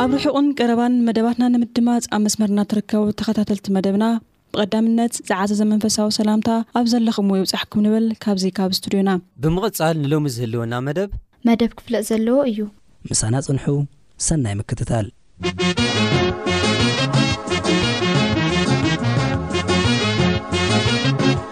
ኣብ ርሑቕን ቀረባን መደባትና ንምድማጽ ኣብ መስመርና ትርከቡ ተኸታተልቲ መደብና ብቐዳምነት ዝዓዘዘ መንፈሳዊ ሰላምታ ኣብ ዘለኹምዎ ይብጻሕኩም ንብል ካብዚ ካብ ስቱድዮና። ብምቕጻል ንሎሚ ዝህልወና መደብ። መደብ ክፍለጥ ዘለዎ እዩ። ምሳና ጽንሑ ሰናይ ምክትታል።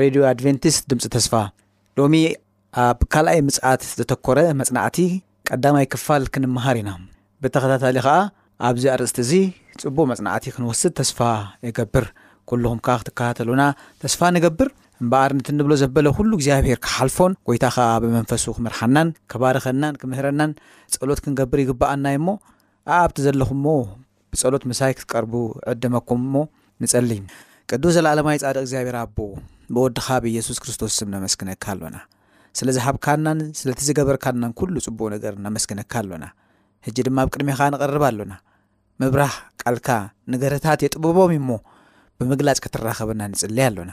ሬድዮ ኣድቬንቲስት ድምጺ ተስፋ ሎሚ ኣብ ካልኣይ ምጽኣት ዘተኮረ መጽናዕቲ ቀዳማይ ክፋል ክንመሃር ኢና። ብተኸታታሊ ከኣ ኣብዚ ኣርእስቲ እዚ ጽቡቕ መጽናዕቲ ክንወስድ ተስፋ እገብር። ኩሉኹም ከኣ ክትከታተሉና ተስፋ ንገብር። እምበኣር ነቲ እንብሎ ዘበለ ኩሉ እግዚኣብሄር ክሓልፎን ጎይታ ከኣ ብመንፈሱ ክመርሓናን ክባርኸናን ክምህረናን ጸሎት ክንገብር ይግበኣና እዩ'ሞ ኣኣብቲ ዘለኹሞ ብጸሎት ምሳይ ክትቀርቡ እዕደመኩም እሞ ንጸሊ። ቅዱስ ዘለኣለማዊ ጻድቕ እግዚኣብሔር ኣቦ ብወድኻ ብኢየሱስ ክርስቶስ ስም ነመስግነካ ኣሎና። ስለ ዝሃብካናን ስለቲ ዝገበርካልናን ኩሉ ጽቡቕ ነገር ነመስግነካ ኣሎና። ሕጂ ድማ ኣብ ቅድሜኻ ንቐርብ ኣሎና። ምብራህ ቃልካ ንገርህታት የጥብቦም እዩ እሞ ብምግላጽ ክትራኸበና ንጽሊ ኣሎና።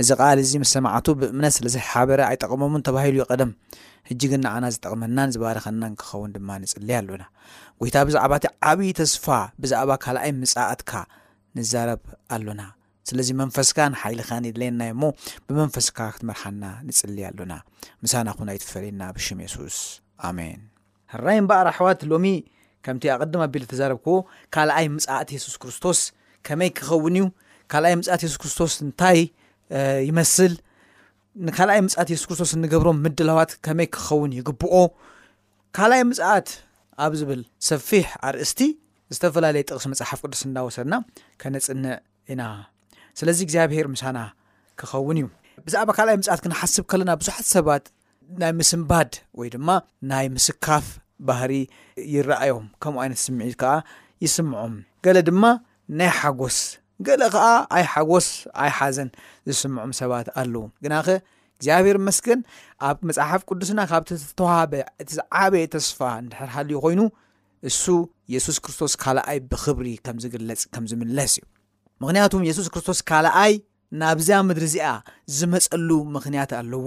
እዚ ቃል እዚ ምስ ሰማዕቱ ብእምነት ስለ ዘይሓበረ ኣይጠቐሞምን ተባሂሉ እዩ ቀደም፣ ሕጂ ግን ንዓና ዝጠቕመናን ዝባርኸናን ክኸውን ድማ ንጽሊ ኣሎና። ጎይታ ብዛዕባ እቲ ዓብዪ ተስፋ ብዛዕባ ካልኣይ ምጽኣትካ ንዛረብ ኣሎና። ስለዚ መንፈስካን ሓይልኻን የድልየና እዩ እሞ ብመንፈስካ ክትመርሓና ንጽሊ ኣሎና። ምሳና ኩን ኣይትፈለየና ብሽም የሱስ ኣሜን። ሕራይ እምበኣር ኣሕዋት ሎሚ ከምቲ ኣቐድም ኣቢለ እተዛረብክዎ ካልኣይ ምጽኣት የሱስ ክርስቶስ ከመይ ኪኸውን እዩ፣ ካልኣይ ምጽኣት የሱስ ክርስቶስ እንታይ ይመስል፣ ንካልኣይ ምጽኣት የሱስ ክርስቶስ እንገብሮም ምድላዋት ከመይ ኪኸውን ይግብኦ፣ ካልኣይ ምጽኣት ኣብ ዝብል ሰፊሕ ኣርእስቲ ዝተፈላለየ ጥቕሲ መጽሓፍ ቅዱስ እናወሰድና ከነጽንዕ ኢና። ስለዚ እግዚኣብሄር ምሳና ክኸውን እዩ። ብዛዕባ ካልኣይ ምጽኣት ክንሓስብ ከለና ብዙሓት ሰባት ናይ ምስንባድ ወይ ድማ ናይ ምስካፍ ባህሪ ይረኣዮም ከምኡ ዓይነት ስምዒት ከዓ ይስምዖም ገለ ድማ ናይ ሓጎስ ገለ ከዓ ኣይ ሓጎስ ኣይ ሓዘን ዝስምዖም ሰባት ኣለዉ ግናኸ እግዚኣብሔር መስገን ኣብ መፅሓፍ ቅዱስና ካብቲ ዝተዋሃበ እቲ ዝዓበየ ተስፋ ንድሕር ሃልዩ ኮይኑ እሱ የሱስ ክርስቶስ ካልኣይ ብክብሪ ከም ዝግለፅ ከም ዝምለስ እዩ ምክንያቱም የሱስ ክርስቶስ ካልኣይ ናብዛ ምድሪ እዚኣ ዝመጸሉ ምኽንያት ኣለዎ።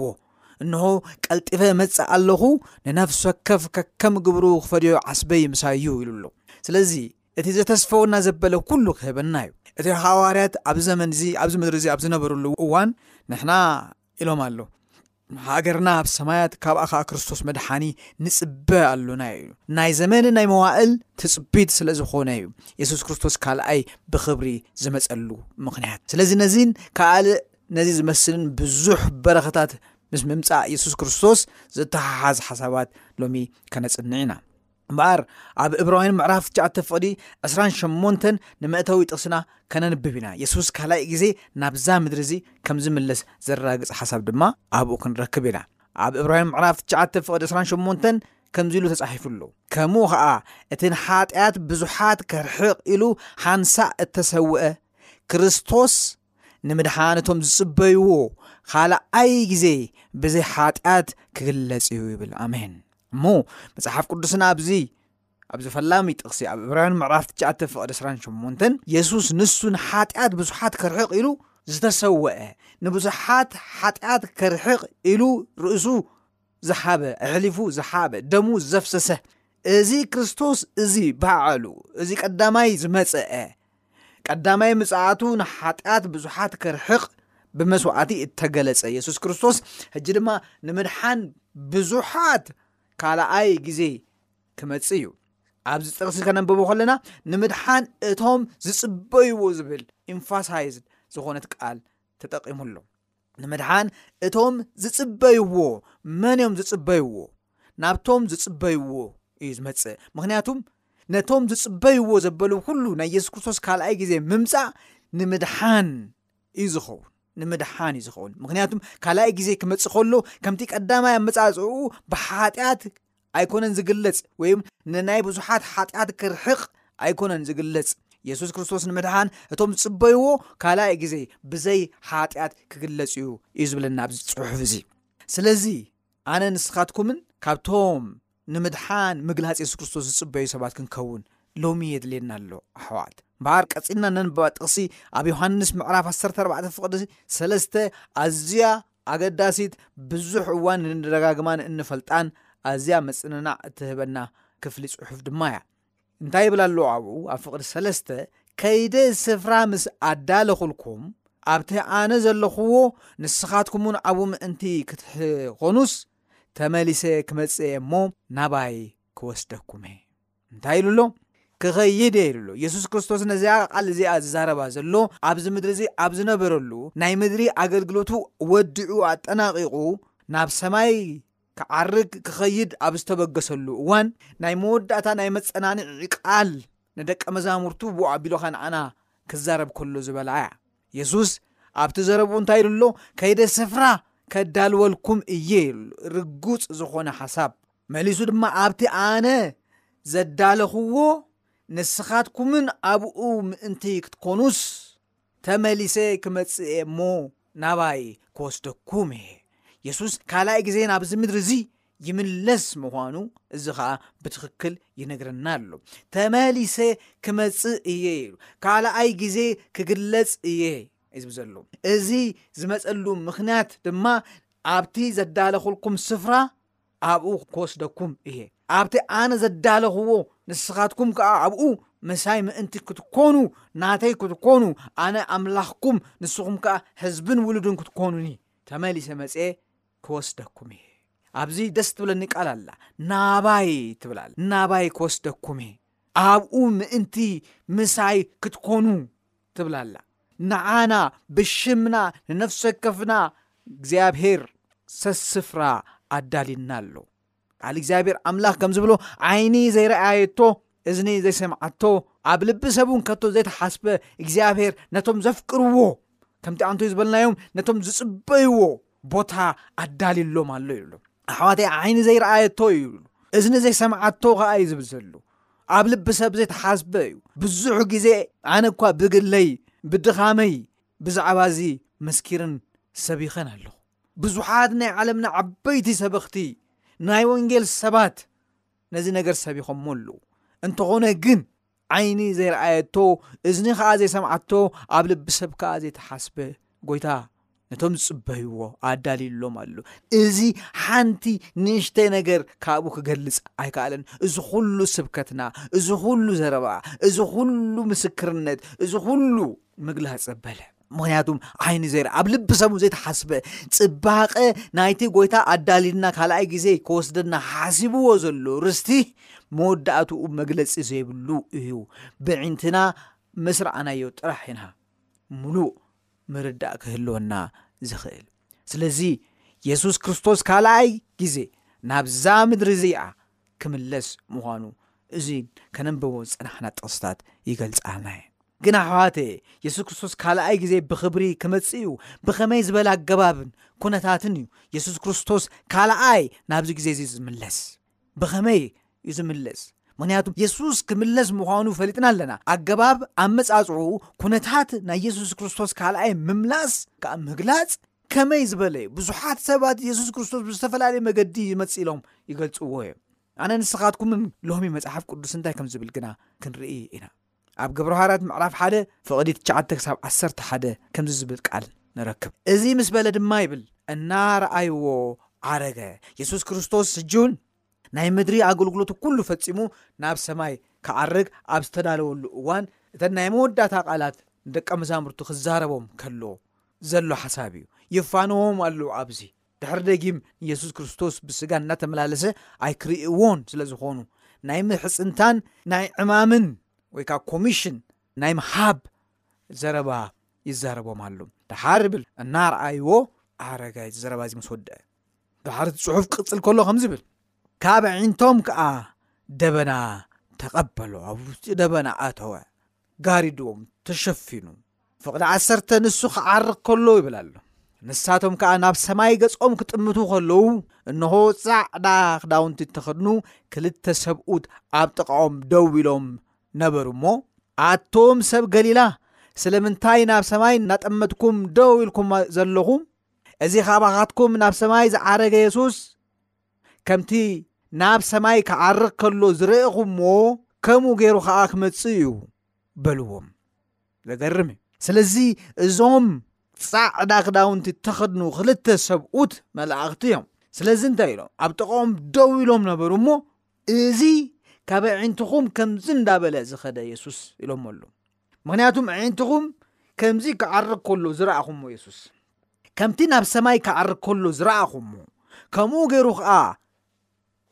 እንሆ ቀልጢፈ እመጽእ ኣለኹ፣ ንነፍሲ ወከፍ ከከም ግብሩ ክፈድዮ ዓስበይ ምሳይ እዩ ኢሉ ኣሎ። ስለዚ እቲ ዘተስፈወና ዘበለ ኩሉ ክህበና እዩ። እቲ ሃዋርያት ኣብ ዘመን እዚ ኣብዚ ምድሪ እዚ ኣብ ዝነበርሉ እዋን ንሕና ኢሎም ኣሎ ንሃገርና ኣብ ሰማያት ካብኣኻ ክርስቶስ መድሓኒ ንጽበ ኣሎና እዩ። ናይ ዘመን ናይ መዋእል ትጽቢት ስለ ዝኾነ እዩ የሱስ ክርስቶስ ካልኣይ ብኽብሪ ዝመጸሉ ምኽንያት። ስለዚ ነዚን ካልእ ነዚ ዝመስልን ብዙሕ በረኸታት ምስ ምምጻእ የሱስ ክርስቶስ ዝተሓሓዝ ሓሳባት ሎሚ ከነጽንዕ ኢና። እምበኣር ኣብ እብራውያን ምዕራፍ ትሽዓተ ፍቕዲ ዕስራን ሸሞንተን ንመእተዊ ጥቕስና ከነንብብ ኢና የሱስ ካልኣይ ግዜ ናብዛ ምድሪ እዚ ከም ዝምለስ ዘረጋግጽ ሓሳብ ድማ ኣብኡ ክንረክብ ኢና ኣብ እብራውያን ምዕራፍ ትሽዓተ ፍቕዲ ዕስራን ሸሞንተን ከምዚ ኢሉ ተጻሒፉ ኣሎ ከምኡ ኸኣ እቲ ንሓጢኣት ብዙሓት ከርሕቕ ኢሉ ሓንሳእ እተሰውአ ክርስቶስ ንምድሓን እቶም ዝጽበይዎ ኻልኣይ ግዜ ብዘይ ሓጢኣት ክግለጽ እዩ ይብል ኣሜን እሞ መጽሓፍ ቅዱስና ኣብዚ ኣብዚ ፈላሚ ጥቕሲ ኣብ እብራውያን ምዕራፍ ትሽዓተ ፍቕዲ ዕስራን ሸሞንተን የሱስ ንሱ ንሓጢኣት ብዙሓት ከርሕቕ ኢሉ ዝተሰውአ ንብዙሓት ሓጢኣት ከርሕቕ ኢሉ ርእሱ ዝሓበ ኣሕሊፉ ዝሓበ ደሙ ዘፍሰሰ እዚ ክርስቶስ እዚ ባዕሉ እዚ ቀዳማይ ዝመጸአ ቀዳማይ ምጽኣቱ ንሓጢኣት ብዙሓት ከርሕቕ ብመስዋዕቲ እተገለጸ የሱስ ክርስቶስ ሕጂ ድማ ንምድሓን ብዙሓት ካልኣይ ግዜ ክመጽእ እዩ ኣብዚ ጥቕሲ ከነንብቦ ከለና ንምድሓን እቶም ዝጽበይዎ ዝብል ኢንፋሳይዝ ዝኾነት ቃል ተጠቂሙሉ ንምድሓን እቶም ዝፅበይዎ መን እዮም ዝፅበይዎ ናብቶም ዝፅበይዎ እዩ ዝመፅእ ምክንያቱም ነቶም ዝፅበይዎ ዘበሉ ኩሉ ናይ የሱስ ክርስቶስ ካልኣይ ግዜ ምምፃእ ንምድሓን እዩ ዝኸውን ንምድሓን እዩ ዝኸውን ምክንያቱም ካልኣይ ግዜ ክመፅእ ከሎ ከምቲ ቀዳማይ ኣመፃፅኡ ብሓጢኣት ኣይኮነን ዝግለጽ ወይም ንናይ ብዙሓት ሓጢኣት ክርሕቕ ኣይኮነን ዝግለጽ የሱስ ክርስቶስ ንምድሓን እቶም ዝጽበይዎ ካልኣይ ግዜ ብዘይ ሓጢኣት ክግለጽ እዩ እዩ ዝብለና ኣብዚ ጽሑፍ እዚ ስለዚ ኣነ ንስኻትኩምን ካብቶም ንምድሓን ምግላጽ የሱስ ክርስቶስ ዝጽበዩ ሰባት ክንከውን ሎሚ የድልየና ኣሎ ኣሕዋት እምበኣር ቀጺልና ነንበባ ጥቕሲ ኣብ ዮሃንስ ምዕራፍ 14 ፍቕዲ ሰለስተ ኣዝያ ኣገዳሲት ብዙሕ እዋን እንደጋግማን እንፈልጣን ኣዝያ ምጽንናዕ እትህበና ክፍሊ ጽሑፍ ድማ እያ። እንታይ ይብል ኣሎ ኣብኡ ኣብ ፍቕዲ ሰለስተ ከይደ ስፍራ ምስ ኣዳለኹልኩም ኣብቲ ኣነ ዘለኹዎ ንስኻትኩምውን ኣብኡ ምእንቲ ክትኾኑስ ተመሊሰ ክመጽእ እየ እሞ ናባይ ክወስደኩም እየ እንታይ ኢሉ ኣሎ ክኸይድ እየ ኢሉ ኣሎ የሱስ ክርስቶስ ነዚኣ ቃል እዚኣ ዝዛረባ ዘሎ ኣብዚ ምድሪ እዚ ኣብ ዝነበረሉ ናይ ምድሪ ኣገልግሎቱ ወዲዑ ኣጠናቂቑ ናብ ሰማይ ክዓርግ ክኸይድ ኣብ ዝተበገሰሉ እዋን ናይ መወዳእታ ናይ መፀናንዒ ቃል ንደቀ መዛሙርቱ ብኡ ኣቢሉ ኸንኣና ክዛረብ ከሎ ዝበላ እያ የሱስ ኣብቲ ዘረብኡ እንታይ ኢሉ ኣሎ? ከይደ ስፍራ ከዳልወልኩም እየ ኢሉ ርጉጽ ዝኾነ ሓሳብ መሊሱ ድማ ኣብቲ ኣነ ዘዳለኽዎ ንስኻትኩምን ኣብኡ ምእንቲ ክትኮኑስ ተመሊሰ ክመጽእ እየ እሞ ናባይ ክወስደኩም እየ የሱስ ካልኣይ ግዜ ናብዚ ምድሪ እዚ ይምለስ ምዃኑ እዚ ኸኣ ብትኽክል ይነግረና ኣሎ ተመሊሰ ክመጽእ እየ ኢሉ ካልኣይ ግዜ ክግለጽ እየ እዩ ዝብ ዘሎ እዚ ዝመጸሉ ምኽንያት ድማ ኣብቲ ዘዳለኹልኩም ስፍራ ኣብኡ ክወስደኩም እየ ኣብቲ ኣነ ዘዳለኽዎ ንስኻትኩም ከዓ ኣብኡ ምሳይ ምእንቲ ክትኮኑ ናተይ ክትኮኑ ኣነ ኣምላኽኩም ንስኹም ከዓ ህዝብን ውሉድን ክትኮኑኒ ተመሊሰ መፀ ክወስደኩም እየ ኣብዚ ደስ ትብለኒ ቃል ኣላ ናባይ ትብል ኣላ ናባይ ክወስደኩም እየ ኣብኡ ምእንቲ ምሳይ ክትኮኑ ትብል ኣላ ንዓና ብሽምና ንነፍሰ ከፍና እግዚኣብሄር ሰስፍራ ኣዳሊና ኣሎ ቃል እግዚኣብሔር ኣምላኽ ከም ዝብሎ ዓይኒ ዘይረኣየቶ እዝኒ ዘይሰምዓቶ ኣብ ልቢ ሰብ እውን ከቶ ዘይተሓስበ እግዚኣብሔር ነቶም ዘፍቅርዎ ከምቲ ኣንቶ ዝበልናዮም ነቶም ዝፅበይዎ ቦታ ኣዳልሎም ኣሎ ይብሉ ኣሕዋትይ ዓይኒ ዘይረኣየቶ እዩ ይብሉ እዝኒ ዘይሰምዓቶ ከዓ እዩ ዝብል ዘሉ ኣብ ልቢ ሰብ ዘይተሓስበ እዩ ብዙሕ ግዜ ኣነ እኳ ብግለይ ብድኻመይ ብዛዕባ እዚ መስኪርን ሰብ ይኸን ኣለኹ ብዙሓት ናይ ዓለምና ዓበይቲ ሰበኽቲ ናይ ወንጌል ሰባት ነዚ ነገር ሰቢኾሞ ኣለዉ እንተኾነ ግን ዓይኒ ዘይረኣየቶ እዝኒ ከዓ ዘይሰምዓቶ ኣብ ልቢ ሰብ ከዓ ዘይተሓስበ ጎይታ ነቶም ዝፅበይዎ ኣዳልዩሎም ኣሎ እዚ ሓንቲ ንእሽተይ ነገር ካብኡ ክገልፅ ኣይከኣለን እዚ ኩሉ ስብከትና እዚ ኩሉ ዘረባ እዚ ኩሉ ምስክርነት እዚ ኩሉ ምግላፅ በለ ምክንያቱም ዓይኒ ዘር ኣብ ልቢ ሰሙ ዘይተሓስበ ፅባቐ ናይቲ ጎይታ ኣዳሊድና ካልኣይ ግዜ ከወስደና ሓሲብዎ ዘሎ ርስቲ መወዳእትኡ መግለፂ ዘይብሉ እዩ ብዒንትና ምስ ረኣናዮ ጥራሕ ኢና ሙሉእ ምርዳእ ክህልወና ዝኽእል ስለዚ የሱስ ክርስቶስ ካልኣይ ግዜ ናብዛ ምድሪ እዚኣ ክምለስ ምዃኑ እዚ ከነንብቦ ዝጸናሕና ጥቕስታት ይገልጻልና እየን። ግን ኣሕዋተየ የሱስ ክርስቶስ ካልኣይ ግዜ ብኽብሪ ክመጽእ እዩ። ብኸመይ ዝበለ ኣገባብን ኩነታትን እዩ የሱስ ክርስቶስ ካልኣይ ናብዚ ግዜ እዚ ዝምለስ? ብኸመይ እዩ ዝምለስ? ምክንያቱ የሱስ ክምለስ ምዃኑ ፈሊጥና ኣለና። ኣገባብ ኣመጻጽኡ ኩነታት ናይ የሱስ ክርስቶስ ካልኣይ ምምላስ ከኣ ምግላጽ ከመይ ዝበለ እዩ? ብዙሓት ሰባት የሱስ ክርስቶስ ብዝተፈላለየ መገዲ ይመጽእ ኢሎም ይገልጽዎ እዮም። ኣነ ንስኻትኩምን ሎሚ መጽሓፍ ቅዱስ እንታይ ከም ዝብል ግና ክንርኢ ኢና። ኣብ ግብረ ሃራት ምዕራፍ ሓደ ፍቕዲ ትሽዓተ ክሳብ ዓሰርተ ሓደ ከምዚ ዝብል ቃል ንረክብ እዚ ምስ በለ ድማ ይብል እናረኣይዎ ዓረገ የሱስ ክርስቶስ ሕጂ እውን ናይ ምድሪ ኣገልግሎቱ ኩሉ ፈጺሙ ናብ ሰማይ ክዓርግ ኣብ ዝተዳለወሉ እዋን እተን ናይ መወዳእታ ቃላት ንደቀ መዛሙርቱ ክዛረቦም ከሎ ዘሎ ሓሳብ እዩ። ይፋነዎም ኣለዉ ኣብዚ ድሕሪ ደጊም ንየሱስ ክርስቶስ ብስጋ እናተመላለሰ ኣይክርእይዎን ስለ ዝኾኑ ናይ ምሕፅንታን ናይ ዕማምን ወይ ከዓ ኮሚሽን ናይ ምሃብ ዘረባ ይዛረቦም ኣሉ ደሓር ብል እናርኣይዎ ዓረጋይ ዘረባ እዚ ምስ ወደአ ድሓር እቲ ጽሑፍ ክቕጽል ከሎ ከም ዝብል ካብ ኣዒንቶም ከኣ ደበና ተቐበሎ ኣብ ውሽጢ ደበና ኣተወ ጋሪድዎም ተሸፊኑ ፍቕዲ ዓሰርተ ንሱ ክዓርቕ ከሎ ይብል ኣሎ ንሳቶም ከኣ ናብ ሰማይ ገጾም ክጥምቱ ከለዉ እንሆ ጻዕዳ ክዳውንቲ እተኸድኑ ክልተ ሰብኡት ኣብ ጥቓኦም ደው ኢሎም ነበሩ እሞ ኣቶም ሰብ ገሊላ ስለምንታይ ናብ ሰማይ እናጠመትኩም ደው ኢልኩም ዘለኹም እዚ ኻባኻትኩም ናብ ሰማይ ዝዓረገ የሱስ ከምቲ ናብ ሰማይ ክዓርግ ከሎ ዝረእኹሞ ከምኡ ገይሩ ኸዓ ክመጽእ እዩ በልዎም ዘገርም እዩ ስለዚ እዞም ፃዕዳ ክዳውንቲ ተኸድኑ ክልተ ሰብኡት መላእኽቲ እዮም ስለዚ እንታይ ኢሎም ኣብ ጥቕኦም ደው ኢሎም ነበሩ እሞ እዚ ካብ ኣዒንትኹም ከምዚ እንዳበለ ዝኸደ የሱስ ኢሎመሉ ምክንያቱም ኣዒንትኹም ከምዚ ክዓርግ ከሎ ዝረኣኹሞ የሱስ ከምቲ ናብ ሰማይ ክዓርግ ከሎ ዝረኣኹሞ ከምኡ ገይሩ ከዓ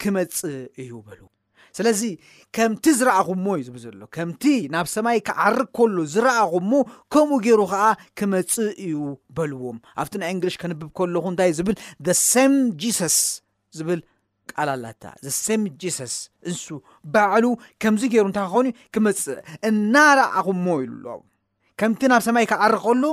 ክመፅእ እዩ በሉ ስለዚ ከምቲ ዝረኣኹሞ እዩ ዝብ ዘሎ ከምቲ ናብ ሰማይ ክዓርግ ከሎ ዝረኣኹሞ ከምኡ ገይሩ ከዓ ክመፅእ እዩ በልዎም ኣብቲ ናይ እንግሊሽ ከንብብ ከለኹ እንታይ ዝብል the same jesus ዝብል ቃል ኣላታ the same Jesus እንሱ ባዕሉ ከምዚ ገይሩ እንታይ ክኾኑ ክመጽእ እናረኣኹሞ ኢሉ ኣሎ ከምቲ ናብ ሰማይ ክዓር ከሎ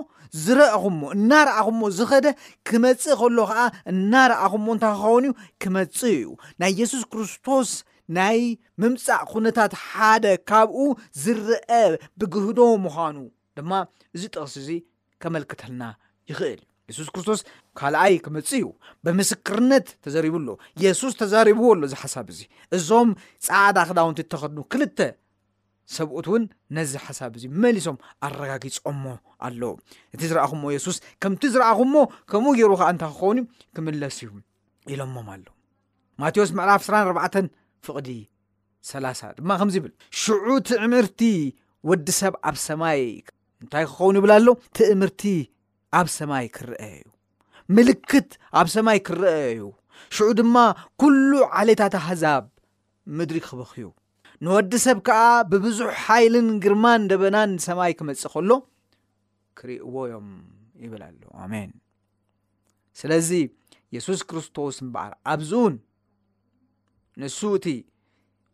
ዝረኣኹሞ እናረኣኹሞ ዝኸደ ክመጽእ ከሎ ከዓ እናረኣኹሞ እንታይ ክኸውን እዩ ክመጽእ እዩ ናይ የሱስ ክርስቶስ ናይ ምምጻእ ኩነታት ሓደ ካብኡ ዝረአ ብግህዶ ምዃኑ ድማ እዚ ጥቕሲ እዚ ከመልክተልና ይኽእል። የሱስ ክርስቶስ ካልኣይ ክመጽእ እዩ ብምስክርነት ተዘሪቡ ኣሎ። የሱስ ተዛሪብዎ ኣሎ እዚ ሓሳብ እዚ። እዞም ጻዕዳ ክዳውንቲ እተኸድኑ ክልተ ሰብኡት እውን ነዚ ሓሳብ እዚ መሊሶም ኣረጋጊጾሞ ኣለዉ እቲ ዝረኣኹሞ የሱስ ከምቲ ዝረኣኹሞ ከምኡ ገይሩ ከዓ እንታ ክኸውን ክምለስ እዩ ኢሎሞም ኣለዉ ማቴዎስ ምዕራፍ 24 ፍቕዲ ሰላሳ ድማ ከምዚ ይብል ሽዑ ትእምርቲ ወዲ ሰብ ኣብ ሰማይ እንታይ ክኸውን ይብል ኣሎ ትእምርቲ ኣብ ሰማይ ክረአ እዩ ምልክት ኣብ ሰማይ ክረአ እዩ ሽዑ ድማ ኩሉ ዓሌታት ኣህዛብ ምድሪ ክበኽዩ ንወዲ ሰብ ከዓ ብብዙሕ ሓይልን ግርማን ደበናን ሰማይ ክመፅእ ከሎ ክርእዎ እዮም ይብል ኣሎ ኣሜን ስለዚ የሱስ ክርስቶስ እምበኣር ኣብዚ እውን ንሱ እቲ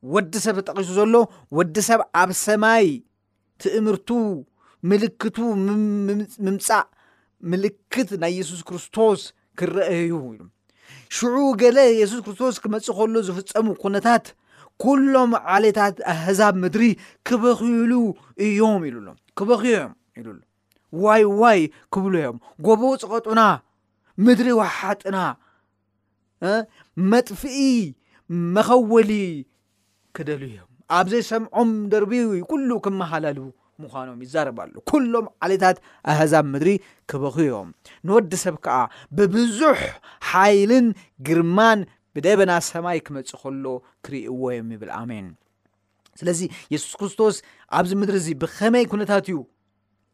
ወዲ ሰብ ተጠቒሱ ዘሎ ወዲ ሰብ ኣብ ሰማይ ትእምርቱ ምልክቱ ምምፃእ ምልክት ናይ የሱስ ክርስቶስ ክረአዩ ኢሉ ሽዑ ገለ የሱስ ክርስቶስ ክመፅእ ከሎ ዝፍፀሙ ኩነታት ኩሎም ዓሌታት ኣህዛብ ምድሪ ክበኽዩሉ እዮም ኢሉሎ ክበኽዩ እዮም ኢሉሎ ዋይ ዋይ ክብሉ እዮም ጎቦ ፅቐጡና ምድሪ ዋሓጥና መጥፍኢ መኸወሊ ክደልዩ እዮም ኣብ ዘይሰምዖም ደርቢ ኩሉ ክመሃላሉ ምዃኖም ይዛረብ ኣሎ ኩሎም ዓሌታት ኣህዛብ ምድሪ ክበኽዩ እዮም ንወዲ ሰብ ከዓ ብብዙሕ ሓይልን ግርማን ብደበና ሰማይ ክመፅእ ከሎ ክርእይዎ እዮም ይብል ኣሜን ስለዚ የሱስ ክርስቶስ ኣብዚ ምድሪ እዚ ብኸመይ ኩነታት እዩ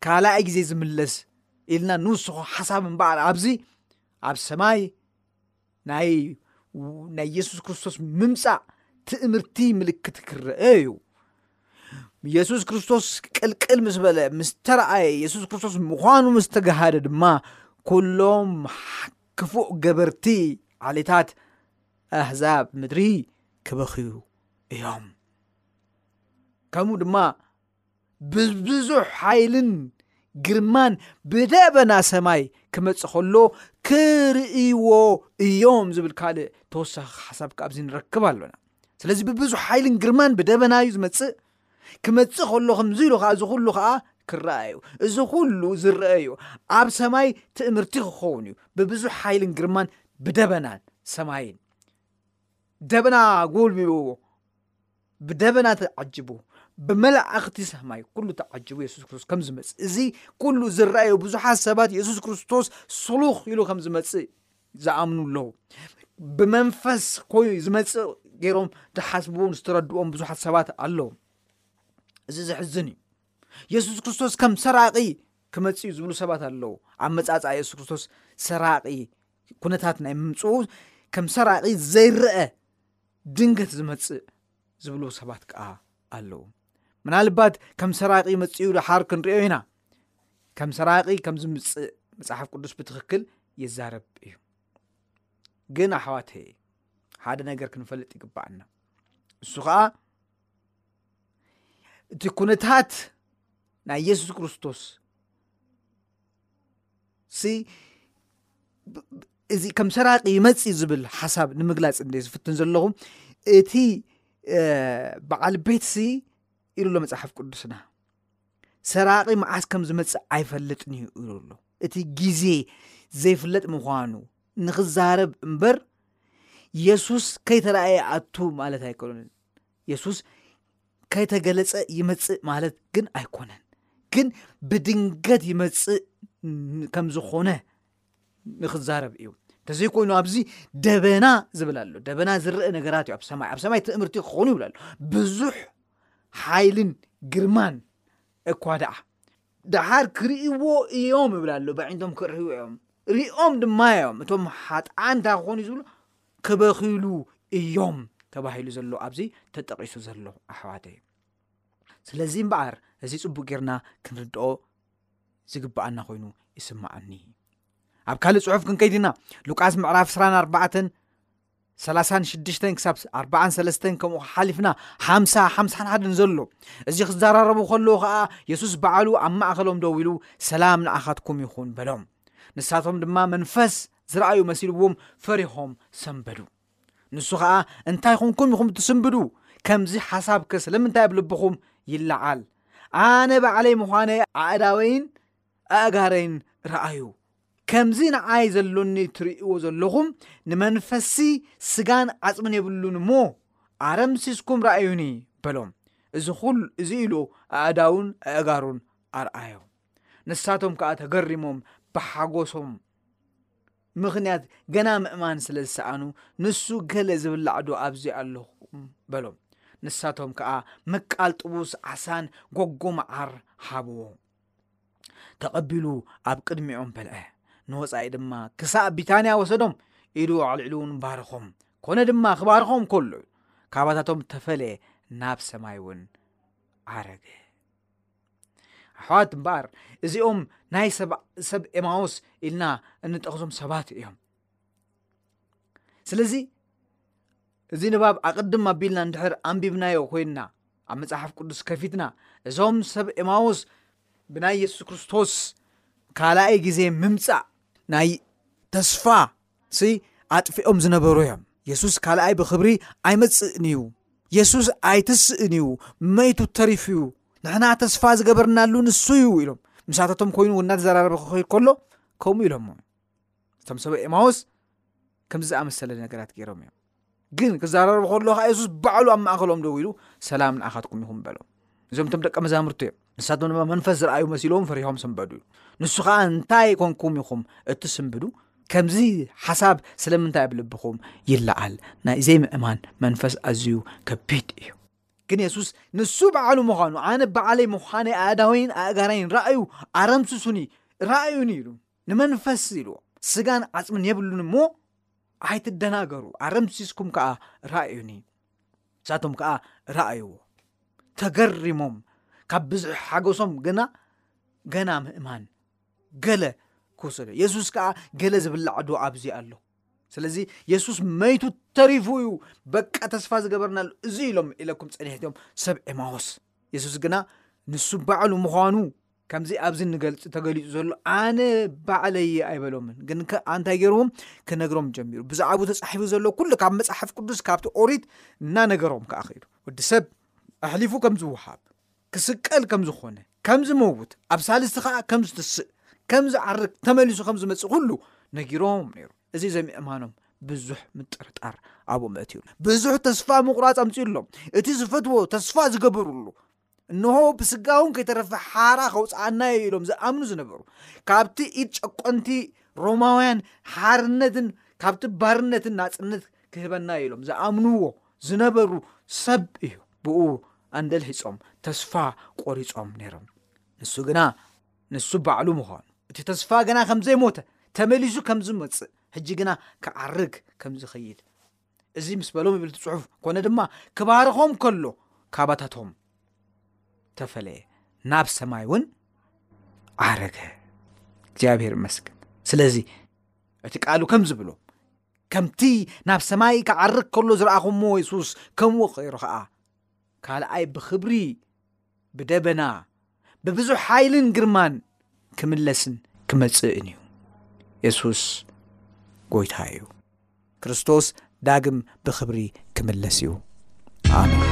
ካልኣይ ግዜ ዝምለስ ኢልና ንውስኾ ሓሳብ እምበኣር ኣብዚ ኣብ ሰማይ ናይ ናይ የሱስ ክርስቶስ ምምፃእ ትእምርቲ ምልክት ክረአ እዩ የሱስ ክርስቶስ ቅልቅል ምስ በለ ምስ ተረኣየ የሱስ ክርስቶስ ምዃኑ ምስ ተገሃደ ድማ ኩሎም ክፉእ ገበርቲ ዓሌታት ኣህዛብ ምድሪ ክበኽዩ እዮም ከምኡ ድማ ብብዙሕ ሓይልን ግርማን ብደበና ሰማይ ክመጽእ ከሎ ክርእይዎ እዮም ዝብል ካልእ ተወሳኺ ሓሳብ ካብዚ ንረክብ ኣሎና ስለዚ ብብዙሕ ሓይልን ግርማን ብደበና እዩ ዝመፅእ ክመፅእ ከሎ ከምዚ ኢሉ ከዓ እዚ ኩሉ ከዓ ክረኣ እዩ እዚ ኩሉ ዝረአ እዩ ኣብ ሰማይ ትእምርቲ ክኸውን እዩ ብብዙሕ ሓይልን ግርማን ብደበናን ሰማይን ደበና ጎልቢብዎ ብደበና ተዓጅቡ ብመላእኽቲ ሰማይ ኩሉ ተዓጅቡ የሱስ ክርስቶስ ከም ዝመጽእ እዚ ኩሉ ዝረኣዩ ብዙሓት ሰባት የሱስ ክርስቶስ ስሉኽ ኢሉ ከም ዝመጽእ ዝኣምኑ ኣለዉ ብመንፈስ ኮይ ዝመጽእ ገይሮም ዝሓስብዎም ዝተረድዎም ብዙሓት ሰባት ኣለዉ እዚ ዘሕዝን እዩ የሱስ ክርስቶስ ከም ሰራቂ ክመጽእ እዩ ዝብሉ ሰባት ኣለዉ ኣብ መጻጻ የሱስ ክርስቶስ ሰራቂ ኩነታት ናይ ምምፅኡ ከም ሰራቂ ዘይረአ ድንገት ዝመጽእ ዝብሉ ሰባት ከኣ ኣለዉ ምናልባት ከም ሰራቂ መፅኡ ድሓር ክንሪኦ ኢና ከም ሰራቂ ከም ዝምፅእ መፅሓፍ ቅዱስ ብትክክል ይዛረብ እዩ ግን ኣሕዋት ሓደ ነገር ክንፈልጥ ይግባኣና ንሱ ከዓ እቲ ኩነታት ናይ የሱስ ክርስቶስ እዚ ከም ሰራቂ ይመፅ ዝብል ሓሳብ ንምግላፅ እንደ ዝፍትን ዘለኹ እቲ በዓል ቤት ሲ ኢሉ ኣሎ መፅሓፍ ቅዱስና ሰራቂ መዓስ ከም ዝመፅእ ኣይፈልጥን እዩ ኢሉ ኣሎ እቲ ግዜ ዘይፍለጥ ምዃኑ ንክዛረብ እምበር የሱስ ከይተረኣየ ኣቱ ማለት ኣይኮነን የሱስ ከይተገለጸ ይመጽእ ማለት ግን ኣይኮነን ግን ብድንገት ይመጽእ ከም ዝኾነ ንክዛረብ እዩ እንተዘይኮይኑ ኣብዚ ደበና ዝብል ኣሎ ደበና ዝረአ ነገራት እዩ ኣብ ሰማይ ኣብ ሰማይ ትእምርቲ ክኾኑ ይብላሉ ብዙሕ ሓይልን ግርማን እኳ ደኣ ደሓር ክርእይዎ እዮም ይብላ ኣሎ በዒንቶም ክርእዩ እዮም ሪኦም ድማ እዮም እቶም ሓጥዓን እንታይ ክኾኑ ዝብሉ ክበኽይሉ እዮም ተባሂሉ ዘሎ ኣብዚ ተጠቒሱ ዘሎ ኣሕዋተይ ስለዚ እምበኣር እዚ ጽቡቅ ጌርና ክንርድኦ ዝግብኣና ኮይኑ ይስምዓኒ ኣብ ካልእ ጽሑፍ ክንከይድ ኢና ሉቃስ ምዕራፍ 24 36 ክሳብ 43 ከምኡ ሓሊፍና ሓምሳ ሓምሳን ሓደን ዘሎ እዚ ክዘራረቡ ከለዉ ከዓ የሱስ በዓሉ ኣብ ማእኸሎም ደው ኢሉ ሰላም ንኣኻትኩም ይኹን በሎም ንሳቶም ድማ መንፈስ ዝረኣዩ መሲልዎም ፈሪሆም ሰንበዱ። ንሱ ኸኣ እንታይ ኹንኩም ኢኹም ትስንብዱ? ከምዚ ሓሳብከ ስለምንታይ ኣብ ልብኹም ይለዓል? ኣነ ባዕለይ ምዃነይ ኣእዳወይን ኣእጋረይን ረኣዩ። ከምዚ ንዓይ ዘሎኒ ትርእይዎ ዘለኹም ንመንፈሲ ስጋን ዓጽምን የብሉን እሞ ኣረምሲስኩም ረኣዩኒ በሎም። እዚ ኹሉ እዚ ኢሉ ኣእዳውን ኣእጋሩን ኣርኣዮም ንሳቶም ከዓ ተገሪሞም ብሓጎሶም ምኽንያት ገና ምእማን ስለ ዝሰኣኑ ንሱ ገለ ዝብላዕዶ ኣብዚ ኣለኹም በሎም ንሳቶም ከዓ ምቃል ጥቡስ ዓሳን ጎጎ መዓር ሃብዎ ተቐቢሉ ኣብ ቅድሚኦም በልዐ ንወፃኢ ድማ ክሳብ ቢታንያ ወሰዶም ኢዱ ኣዕልዕሉ እውን ባርኾም ኮነ ድማ ክባርኾም ከሎ ካባታቶም ተፈለየ ናብ ሰማይ እውን ዓረገ ኣሕዋት እምበኣር እዚኦም ናይ ሰብ ኤማዎስ ኢልና እንጠቕሶም ሰባት እዮም ስለዚ እዚ ንባብ ኣቅድም ኣቢልና ንድሕር ኣንቢብናዮ ኮይንና ኣብ መፅሓፍ ቅዱስ ከፊትና እዞም ሰብ ኤማዎስ ብናይ የሱስ ክርስቶስ ካልኣይ ግዜ ምምፃእ ናይ ተስፋ ሲ ኣጥፊኦም ዝነበሩ እዮም የሱስ ካልኣይ ብኽብሪ ኣይመጽእን እዩ የሱስ ኣይትስእን እዩ መይቱ ተሪፉ እዩ ንሕና ተስፋ ዝገበርናሉ ንሱ እዩ ኢሎም ምሳታቶም ኮይኑ ው እናተዘራረበ ክኸይድ ከሎ ከምኡ ኢሎሞ እቶም ሰበ ኤማዎስ ከምዚ ዝኣመሰለ ነገራት ገይሮም እዮም ግን ክዛረቡ ከሎ ከዓ የሱስ ባዕሉ ኣብ ማእኸሎም ደው ኢሉ ሰላም ንኣኻትኩም ይኹን በሎም እዞም ቶም ደቀ መዛሙርቱ እዮም ንሳቶም ድማ መንፈስ ዝረኣዩ መሲሎም ፈሪሖም ስንበዱ እዩ ንሱ ከዓ እንታይ ኮንኩም ኢኹም እትስንብዱ ከምዚ ሓሳብ ስለምንታይ ኣብ ልብኹም ይለዓል ናይ ዘይምእማን መንፈስ ኣዝዩ ከቢድ እዩ ግን የሱስ ንሱ በዓሉ ምዃኑ ኣነ በዓለይ ምዃነይ ኣእዳወይን ኣእጋረይን ራእዩ ኣረምስሱኒ ራእዩኒ ኢሉ ንመንፈስ ኢሉ ስጋን ዓጽምን የብሉን እሞ ኣይትደናገሩ፣ ኣረምሲስኩም ከኣ ረኣዩኒ። ንሳቶም ከኣ ረኣይዎ፣ ተገሪሞም፣ ካብ ብዝሒ ሓጎሶም ግና ገና ምእማን ገለ ክውሰዶ የሱስ ከዓ ገለ ዝብላዕ ዶ ኣብዚ ኣሎ ስለዚ የሱስ መይቱ ተሪፉ እዩ በቃ ተስፋ ዝገበርናሉ እዚ ኢሎም ኢለኩም ፀኒሕትዮም ሰብ ኤማዎስ የሱስ ግና ንሱ ባዕሉ ምዃኑ ከምዚ ኣብዚ ንገልፂ ተገሊፁ ዘሎ ኣነ ባዕለይ ኣይበሎምን ግን ከኣ እንታይ ገይርዎም ክነግሮም ጀሚሩ ብዛዕባኡ ተፃሒፉ ዘሎ ኩሉ ካብ መፅሓፍ ቅዱስ ካብቲ ኦሪት እናነገሮም ከዓ ክኢሉ ወዲ ሰብ ኣሕሊፉ ከም ዝወሃብ ክስቀል ከም ዝኾነ ከም ዝመውት ኣብ ሳልስቲ ከዓ ከም ዝትስእ ከም ዝዓርግ ተመሊሱ ከም ዝመፅእ ኩሉ ነጊሮም ነይሩ እዚ ዘምእማኖም ብዙሕ ምጥርጣር ኣብኡ መእትዩ ብዙሕ ተስፋ ምቑራፅ ኣምፅኡሎም እቲ ዝፈትዎ ተስፋ ዝገበርሉ እንሆ ብስጋውን ከይተረፈ ሓራ ከውፅኣና እዩ ኢሎም ዝኣምኑ ዝነበሩ ካብቲ ኢድ ጨቆንቲ ሮማውያን ሓርነትን ካብቲ ባርነትን ናፅነት ክህበና እዩ ኢሎም ዝኣምንዎ ዝነበሩ ሰብ እዩ ብኡ ኣንደልሒፆም ተስፋ ቆሪፆም ነይሮም ንሱ ግና ንሱ ባዕሉ ምዃኑ እቲ ተስፋ ግና ከም ዘይሞተ ተመሊሱ ከም ዝመፅእ ሕጂ ግና ክዓርግ ከም ዝኸይድ እዚ ምስ በሎም ይብል እቲ ጽሑፍ ኮነ ድማ ክባርኾም ከሎ ካባታቶም ተፈለየ ናብ ሰማይ እውን ዓረገ እግዚኣብሔር ይመስገን ስለዚ እቲ ቃሉ ከም ዝብሎ ከምቲ ናብ ሰማይ ክዓርግ ከሎ ዝረኣኹሞ የሱስ ከምኡ ኸይሩ ኸዓ ካልኣይ ብኽብሪ ብደበና ብብዙሕ ሓይልን ግርማን ክምለስን ክመጽእን እዩ የሱስ ጎይታ እዩ ክርስቶስ ዳግም ብክብሪ ክምለስ እዩ ኣሜን